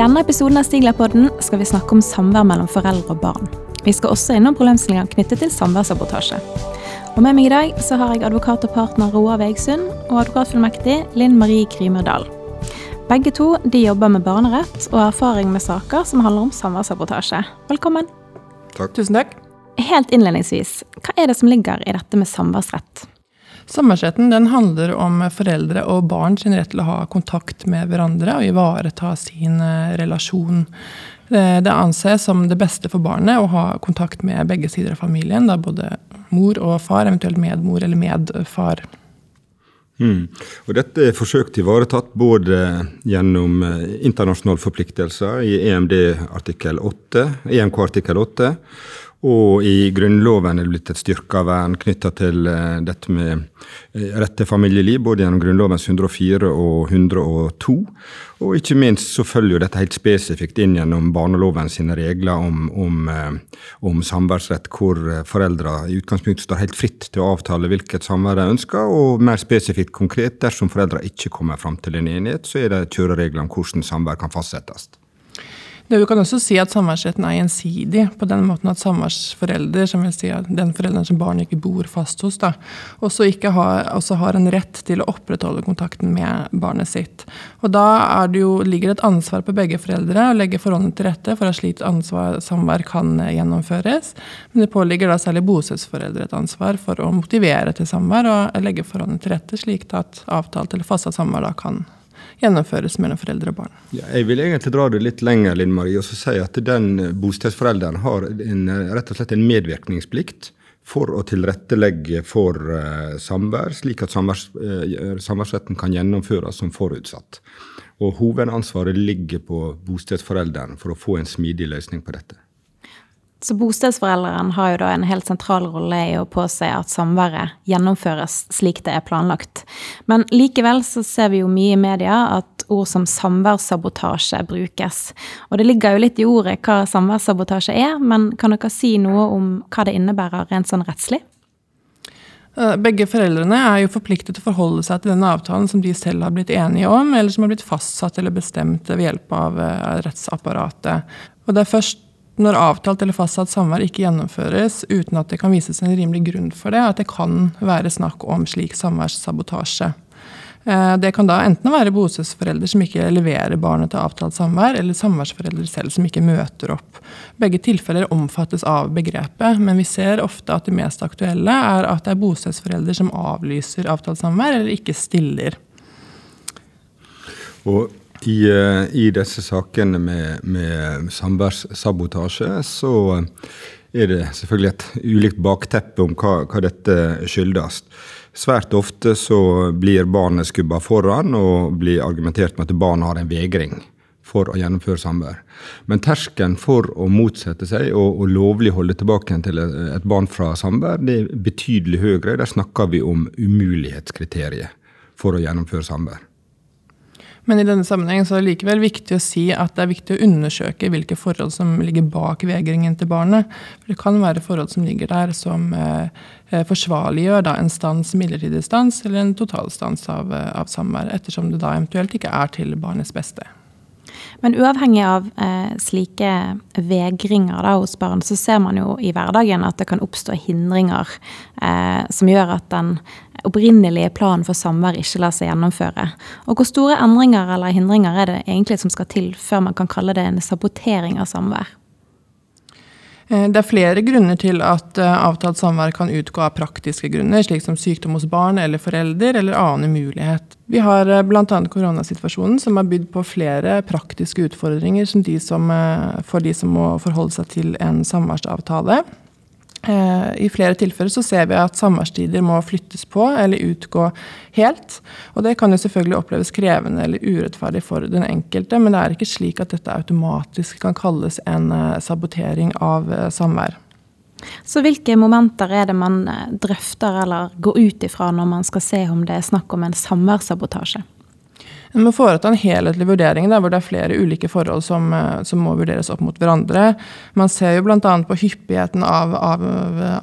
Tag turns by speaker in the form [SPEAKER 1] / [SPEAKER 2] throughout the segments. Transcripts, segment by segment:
[SPEAKER 1] denne episoden av Stiglerpodden skal vi snakke om samvær mellom foreldre og barn. Vi skal også innom problemstillinger knyttet til samværssabotasje. Og Med meg i dag så har jeg advokat og partner Roar Vegsund og advokatfullmektig Linn Marie Krymerdal. Begge to de jobber med barnerett og har erfaring med saker som handler om samværssabotasje. Velkommen.
[SPEAKER 2] Takk.
[SPEAKER 3] Tusen takk.
[SPEAKER 1] Helt innledningsvis, hva er det som ligger i dette med samværsrett?
[SPEAKER 3] Samværsretten handler om foreldre og barn sin rett til å ha kontakt med hverandre og ivareta sin eh, relasjon. Det, det anses som det beste for barnet å ha kontakt med begge sider av familien. Da både mor og far, eventuelt medmor eller medfar.
[SPEAKER 2] Mm. Og dette er forsøkt ivaretatt både gjennom eh, internasjonale forpliktelser i EMD artikkel 8, EMK artikkel 8 og i Grunnloven er det blitt et styrka vern knytta til uh, dette med uh, rett til familieliv, både gjennom Grunnlovens 104 og 102. Og ikke minst så følger jo dette helt spesifikt inn gjennom barneloven sine regler om, om, uh, om samværsrett, hvor foreldra i utgangspunktet står helt fritt til å avtale hvilket samvær de ønsker, og mer spesifikt konkret, dersom foreldra ikke kommer fram til en enighet, så er det kjøreregler om hvordan samvær kan fastsettes.
[SPEAKER 3] Du kan også si at samværsretten er gjensidig, på den måten at samværsforelder, som vil si den forelderen som barnet ikke bor fast hos, da, også, har, også har en rett til å opprettholde kontakten med barnet sitt. Og Da det jo, ligger det et ansvar på begge foreldre å legge forholdene til rette for at slikt samvær kan gjennomføres. Men det påligger da særlig bostedsforeldre et ansvar for å motivere til samvær og legge forholdene til rette, slik at avtalt eller fastsatt samvær da kan gjennomføres mellom foreldre og barn.
[SPEAKER 2] Ja, jeg vil egentlig dra det litt lenger Linn Marie, og si at den bostedsforelderen har en, rett og slett en medvirkningsplikt for å tilrettelegge for uh, samvær, slik at samværs, uh, samværsretten kan gjennomføres som forutsatt. Og Hovedansvaret ligger på bostedsforelderen for å få en smidig løsning på dette.
[SPEAKER 1] Så bostedsforelderen har jo da en helt sentral rolle i å påse at samværet gjennomføres slik det er planlagt. Men likevel så ser vi jo mye i media at ord som samværssabotasje brukes. Og det ligger jo litt i ordet hva samværssabotasje er, men kan dere si noe om hva det innebærer rent sånn rettslig?
[SPEAKER 3] Eh, begge foreldrene er jo forpliktet til å forholde seg til denne avtalen som de selv har blitt enige om, eller som har blitt fastsatt eller bestemt ved hjelp av eh, rettsapparatet. Og det er først når avtalt eller fastsatt samvær ikke gjennomføres uten at det kan vises en rimelig grunn for det, at det kan være snakk om slik samværssabotasje. Eh, det kan da enten være bostedsforelder som ikke leverer barnet til avtalt samvær, eller samværsforelder selv som ikke møter opp. Begge tilfeller omfattes av begrepet, men vi ser ofte at det mest aktuelle er at det er bostedsforelder som avlyser avtalt samvær, eller ikke stiller.
[SPEAKER 2] Og i, eh, I, disse sakene med, med samværssabotasje så er det selvfølgelig et ulikt bakteppe om hva, hva dette skyldes. Svært ofte så blir barnet skubba foran og blir argumentert med at barnet har en vegring for å gjennomføre samvær. Men terskelen for å motsette seg og, og lovlig holde tilbake til et barn fra samvær, det er betydelig høyere. Der snakker vi om umulighetskriteriet for å gjennomføre samvær.
[SPEAKER 3] Men i denne sammenheng så er det likevel viktig å si at det er viktig å undersøke hvilke forhold som ligger bak vegringen til barnet. For det kan være forhold som ligger der som eh, eh forsvarliggjør da, en stans, midlertidig stans eller en totalstans av, eh, av samvær, ettersom det da eventuelt ikke er til barnets beste.
[SPEAKER 1] Men uavhengig av eh, slike vegringer da, hos barn, så ser man jo i hverdagen at det kan oppstå hindringer eh, som gjør at den opprinnelige planen for samvær ikke lar seg gjennomføre. Og hvor store endringer eller hindringer er det egentlig som skal til før man kan kalle det en sabotering av samvær?
[SPEAKER 3] Eh, det er flere grunner til at eh, avtalt samvær kan utgå av praktiske grunner, slik som sykdom hos barn eller forelder eller annen mulighet. Vi har eh, bl.a. koronasituasjonen, som har bydd på flere praktiske utfordringer de som, for de som må forholde seg til en samværsavtale. Eh, I flere tilfeller så ser vi at samværstider må flyttes på eller utgå helt. Og det kan jo selvfølgelig oppleves krevende eller urettferdig for den enkelte, men det er ikke slik at dette automatisk kan kalles en eh, sabotering av eh, samvær.
[SPEAKER 1] Så hvilke momenter er det man drøfter eller går ut ifra når man skal se om det er snakk om en samværssabotasje?
[SPEAKER 3] En må foreta en helhetlig vurdering der hvor det er flere ulike forhold som, eh, som må vurderes opp mot hverandre. Man ser jo bl.a. på hyppigheten av, av,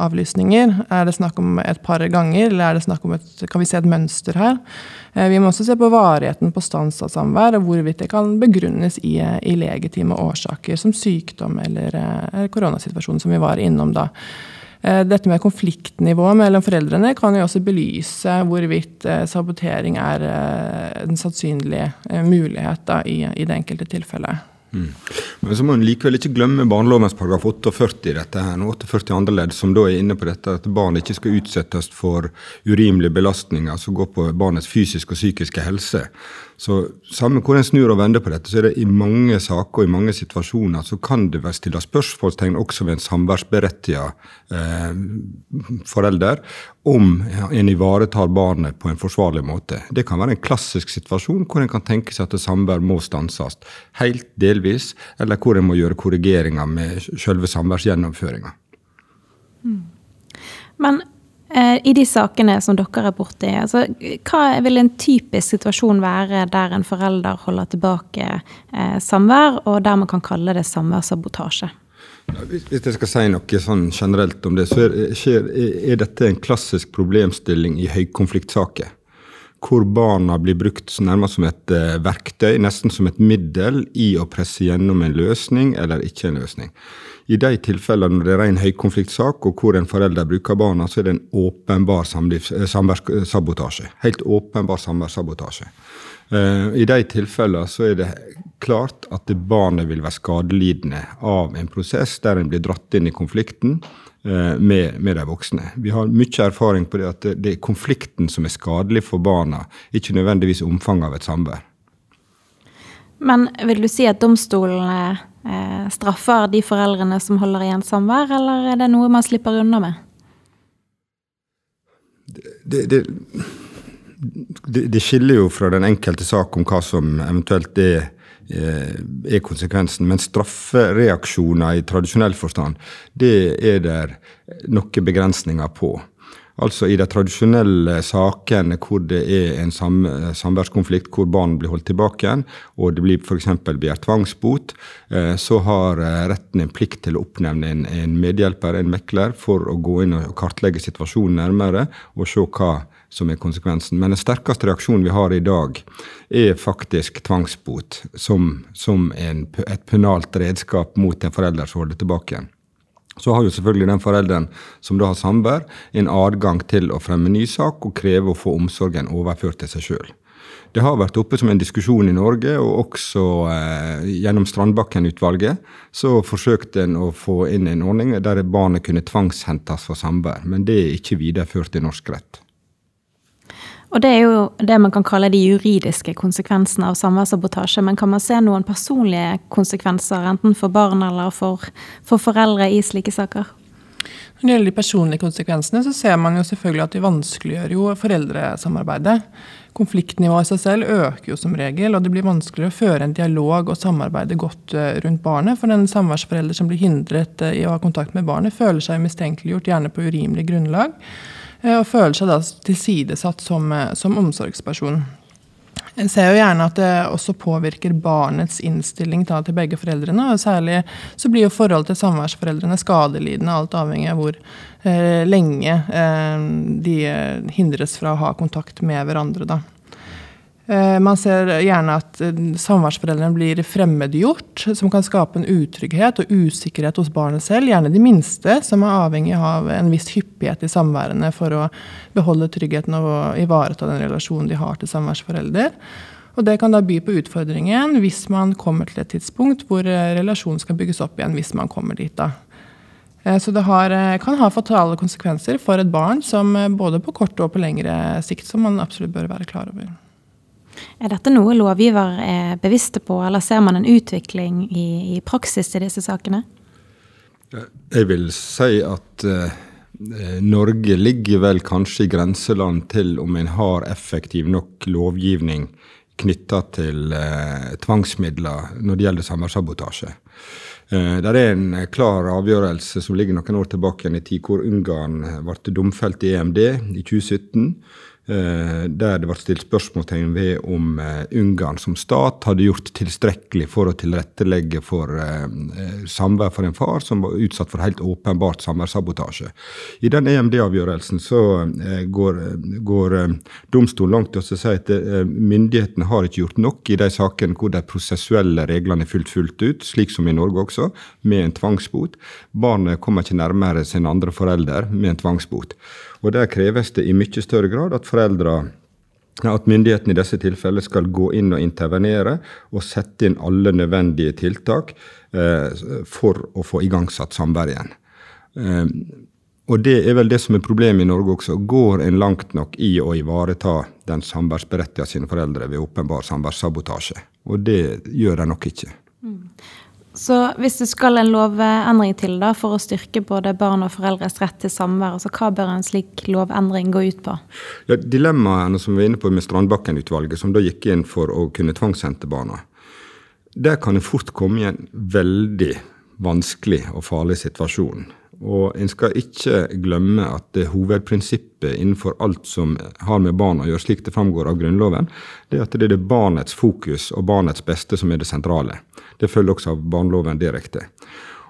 [SPEAKER 3] avlysninger. Er det snakk om et par ganger, eller er et, kan vi se et mønster her? Eh, vi må også se på varigheten på stans av samvær, og hvorvidt det kan begrunnes i, i legitime årsaker, som sykdom eller eller koronasituasjonen, som vi var innom da. Eh, dette med konfliktnivået mellom foreldrene kan jo også belyse hvorvidt eh, sabotering er eh, en sannsynlig mulighet da, i, i, det enkelte tilfellet. Mm.
[SPEAKER 2] Men så må en likevel ikke glemme barnelovens paragraf 48 i dette her, 48 andre ledd, som da er inne på dette at barn ikke skal utsettes for urimelige belastninger som går på barnets fysiske og psykiske helse. Så samme hvor en snur og vender på dette, så er det i mange saker og i mange situasjoner så kan det være stille spørsmålstegn også ved en samværsberettiget eh, forelder om en ivaretar barnet på en forsvarlig måte. Det kan være en klassisk situasjon hvor en kan tenke seg at samvær må stanses helt delvis, eller hvor en må gjøre korrigeringer med selve samværsgjennomføringa.
[SPEAKER 1] Mm. Men I de sakene som dere er borti, altså, hva vil en typisk situasjon være der en forelder holder tilbake eh, samvær, og der man kan kalle det samværssabotasje?
[SPEAKER 2] Hvis jeg skal si noe sånn generelt om det, så er, er dette en klassisk problemstilling i høykonfliktsaker. Hvor barna blir brukt nærmest som et uh, verktøy, nesten som et middel i å presse gjennom en løsning eller ikke en løsning. I de tilfellene når det er ren høykonfliktsak, og hvor en forelder bruker barna, så er det en åpenbar eh, samværssabotasje. Helt åpenbar samværssabotasje. I de tilfellene så er det klart at barnet vil være skadelidende av en prosess der en blir dratt inn i konflikten med, med, de voksne. Vi har mye erfaring på det at det, er konflikten som er skadelig for barna, ikke nødvendigvis omfanget av et samvær.
[SPEAKER 1] Men vil du si at domstolene eh, straffer de foreldrene som holder igjen samvær, eller er det noe man slipper unna med?
[SPEAKER 2] Det, det, det, det skiller jo fra den enkelte sak om hva som eventuelt er, eh, er konsekvensen. Men straffereaksjoner i tradisjonell forstand, det er det noen begrensninger på. Altså i de tradisjonelle sakene hvor det er en sam samværskonflikt hvor barn blir holdt tilbake igjen, og det blir f.eks. begjært tvangsbot, eh, så har eh, retten en plikt til å oppnevne en, en, medhjelper, en mekler, for å gå inn og kartlegge situasjonen nærmere og se hva som er konsekvensen. Men den sterkeste reaksjonen vi har i dag, er faktisk tvangsbot som, som en, et penalt redskap mot en forelder som holder tilbake igjen. Så har jo selvfølgelig den forelderen som da har samvær, en adgang til å fremme ny sak og kreve å få omsorgen overført til seg sjøl. Det har vært oppe som en diskusjon i Norge, og også eh, gjennom Strandbakken-utvalget så forsøkte en å få inn en ordning der barnet kunne tvangshentes for samvær. Men det er ikke videreført i norsk rett.
[SPEAKER 1] Og det er jo det man kan kalle de juridiske konsekvensene av samværssabotasje. Men kan man se noen personlige konsekvenser, enten for barn eller for, for foreldre i slike saker?
[SPEAKER 3] Når det gjelder de personlige konsekvensene, så ser man jo selvfølgelig at de vanskeliggjør jo foreldresamarbeidet. Konfliktnivået i seg selv øker jo som regel, og det blir vanskeligere å føre en dialog og samarbeide godt eh, rundt barnet. For den samværsforelder som blir hindret eh, i å ha kontakt med barnet, føler seg mistenkeliggjort, gjerne på urimelig grunnlag. Eh, og føler seg da tilsidesatt som, eh, som omsorgsperson. En ser jo gjerne at det også påvirker barnets innstilling da, til begge foreldrene. og Særlig så blir jo forholdet til samværsforeldrene skadelidende, alt avhengig av hvor eh, lenge eh, de hindres fra å ha kontakt med hverandre. da. Eh, man ser gjerne at eh, samværsforeldrene blir fremmedgjort, som kan skape en utrygghet og usikkerhet hos barnet selv. Gjerne de minste, som er avhengig av en viss hyppighet i samværene for å beholde tryggheten og ivareta den relasjonen de har til samværsforelder. Og Det kan da by på utfordringen hvis man kommer til et tidspunkt hvor eh, relasjonen skal bygges opp igjen. hvis man kommer dit da. Så det har, kan ha fatale konsekvenser for et barn, som både på kort og på lengre sikt, som man absolutt bør være klar over.
[SPEAKER 1] Er dette noe lovgiver er bevisste på, eller ser man en utvikling i, i praksis i disse sakene?
[SPEAKER 2] Jeg vil si at eh, Norge ligger vel kanskje i grenseland til om en har effektiv nok lovgivning knytta til eh, tvangsmidler når det gjelder samværssabotasje. Eh, det er en klar avgjørelse som ligger noen år tilbake i tid, hvor Ungarn ble domfelt i EMD i 2017 Eh, der det ble stilt spørsmålstegn ved om eh, Ungarn som stat hadde gjort tilstrekkelig for å tilrettelegge for eh, samvær for en far som var utsatt for helt åpenbart samværssabotasje. I den EMD-avgjørelsen så går, går domstolen langt til å si at myndighetene har ikke gjort nok i de sakene hvor de prosessuelle reglene er fulgt fullt ut, slik som i Norge også, med en tvangsbot. Barnet kommer ikke nærmere sin andre forelder med en tvangsbot. Og Der kreves det i mye større grad at foreldre at myndighetene i disse tilfellene skal gå inn og intervenere og sette inn alle nødvendige tiltak eh, for å få igangsatt samvær igjen. Eh, og Det er vel det som er problemet i Norge også. Går en langt nok i å ivareta den samværsberettigede sine foreldre ved åpenbar samværssabotasje? Og det gjør de nok ikke. Mm.
[SPEAKER 1] Så hvis det skal en lovendring til da, for å styrke både barn og foreldres rett til samvær, altså hva bør en slik lovendring gå ut på?
[SPEAKER 2] Ja, Dilemmaene som vi var inne på med Strandbakken-utvalget, som da gikk inn for å kunne tvangshente barna, der kan det fort komme i en veldig vanskelig og farlig situasjon. Og en skal ikke glemme at det hovedprinsippet innenfor alt som har med barn å gjøre, slik det framgår av Grunnloven, det er at det er barnets fokus og barnets beste som er det sentrale. Det følger også av barneloven direkte.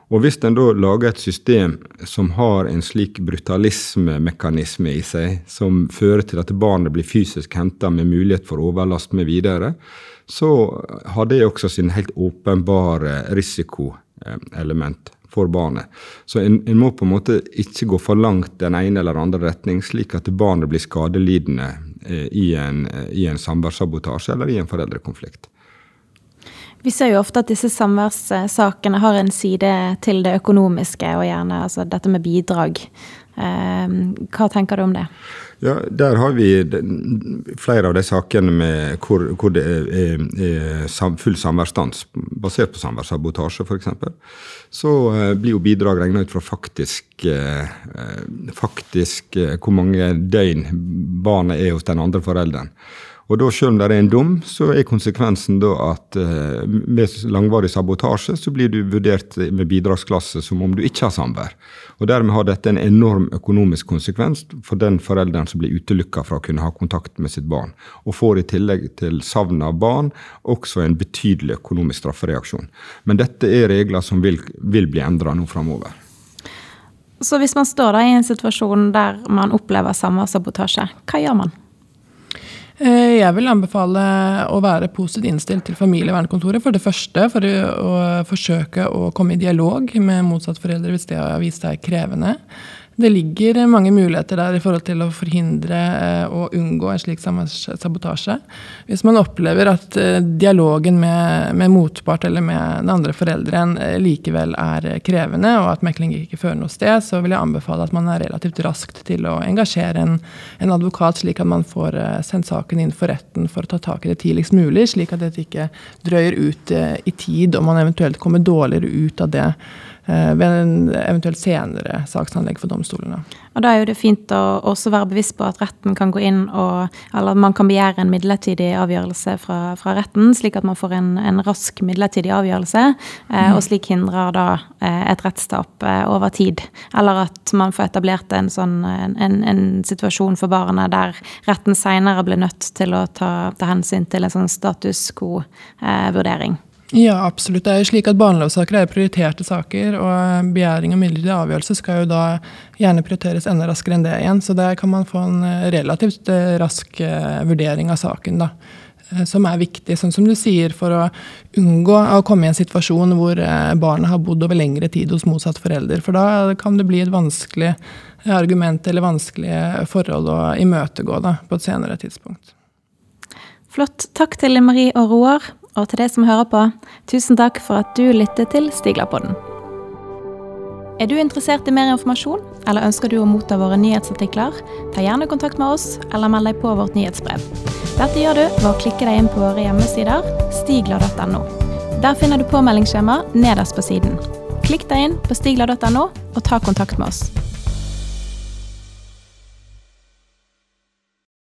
[SPEAKER 2] Og Hvis en da lager et system som har en slik brutalismemekanisme i seg, som fører til at barnet blir fysisk henta med mulighet for overlast med videre, så har det også sin helt åpenbare risikoelement for barnet. Så en, en, må på en måte ikke gå for langt den ene eller andre retning, slik at barnet blir skadelidende eh, i en, i en samværssabotasje eller i en foreldrekonflikt.
[SPEAKER 1] Vi ser jo ofte at disse samværssakene har en side til det økonomiske, og gjerne altså dette med bidrag. Ehm, hva tenker du om det?
[SPEAKER 2] Ja, Der har vi flere av de sakene med hvor, hvor det er, er full samværsstans basert på samværssabotasje, f.eks. Så eh, blir jo bidrag regna ut fra faktisk, eh, faktisk eh, hvor mange døgn barnet er hos den andre forelderen. Og da, selv om det er en dom, så er konsekvensen da at uh, med langvarig sabotasje så blir du vurdert med bidragsklasse som om du ikke har samvær. Og Dermed har dette en enorm økonomisk konsekvens for den forelderen som blir utelukka fra å kunne ha kontakt med sitt barn, og får i tillegg til savn av barn også en betydelig økonomisk straffereaksjon. Men dette er regler som vil, vil bli endra nå framover.
[SPEAKER 1] Så hvis man står da i en situasjon der man opplever samværssabotasje, hva gjør man?
[SPEAKER 3] Eh, jeg vil anbefale å være positivt innstilt til familievernkontoret. For det første for å forsøke å komme i dialog med motsatt foreldre hvis det har vist seg krevende. Det ligger mange muligheter der i forhold til å forhindre eh, og unngå en slik sabotasje. Hvis man opplever at eh, dialogen med, med motpart eller med den andre forelderen eh, likevel er krevende, og at mekling ikke fører noe sted, så vil jeg anbefale at man er relativt raskt til å engasjere en, en advokat, slik at man får sendt saken inn for retten for å ta tak i det tidligst mulig, slik at dette ikke drøyer ut i tid og man eventuelt kommer dårligere ut av det Eh, ved en eventuelt senere saksanlegg for domstolene.
[SPEAKER 1] Og Da er jo det fint å også være bevisst på at retten kan gå inn og Eller man kan begjære en midlertidig avgjørelse fra, fra retten, slik at man får en, en rask midlertidig avgjørelse, eh, og slik hindrer da eh, et rettstap eh, over tid. Eller at man får etablert en sånn en, en situasjon for barnet der retten seinere blir nødt til å ta, ta, hensyn til en sånn status quo-vurdering.
[SPEAKER 3] Ja, absolutt. Det er jo slik at Barnelovsaker er prioriterte saker, og begjæring av midlertidig avgjørelse skal jo da gjerne prioriteres enda raskere enn det igjen. Så der kan man få en eh, relativt eh, rask eh, vurdering av saken. da som er viktig, sånn som du sier, for å unngå å komme i en situasjon hvor barnet har bodd over lengre tid hos motsatt forelder. For da kan det bli et vanskelig argument eller vanskelige forhold å imøtegå da, på et senere tidspunkt.
[SPEAKER 1] Flott. Takk til Marie og Roar. Og til deg som hører på, tusen takk for at du lytter til Stiglerpodden. Er du interessert i mer informasjon, eller ønsker du å motta våre nyhetsartikler? Ta gjerne kontakt med oss, eller meld deg på vårt nyhetsbrev. Dette gjør du ved å klikke deg inn på våre hjemmesider stigla.no. Der finner du påmeldingsskjema nederst på siden. Klikk deg inn på stigla.no, og ta kontakt med oss.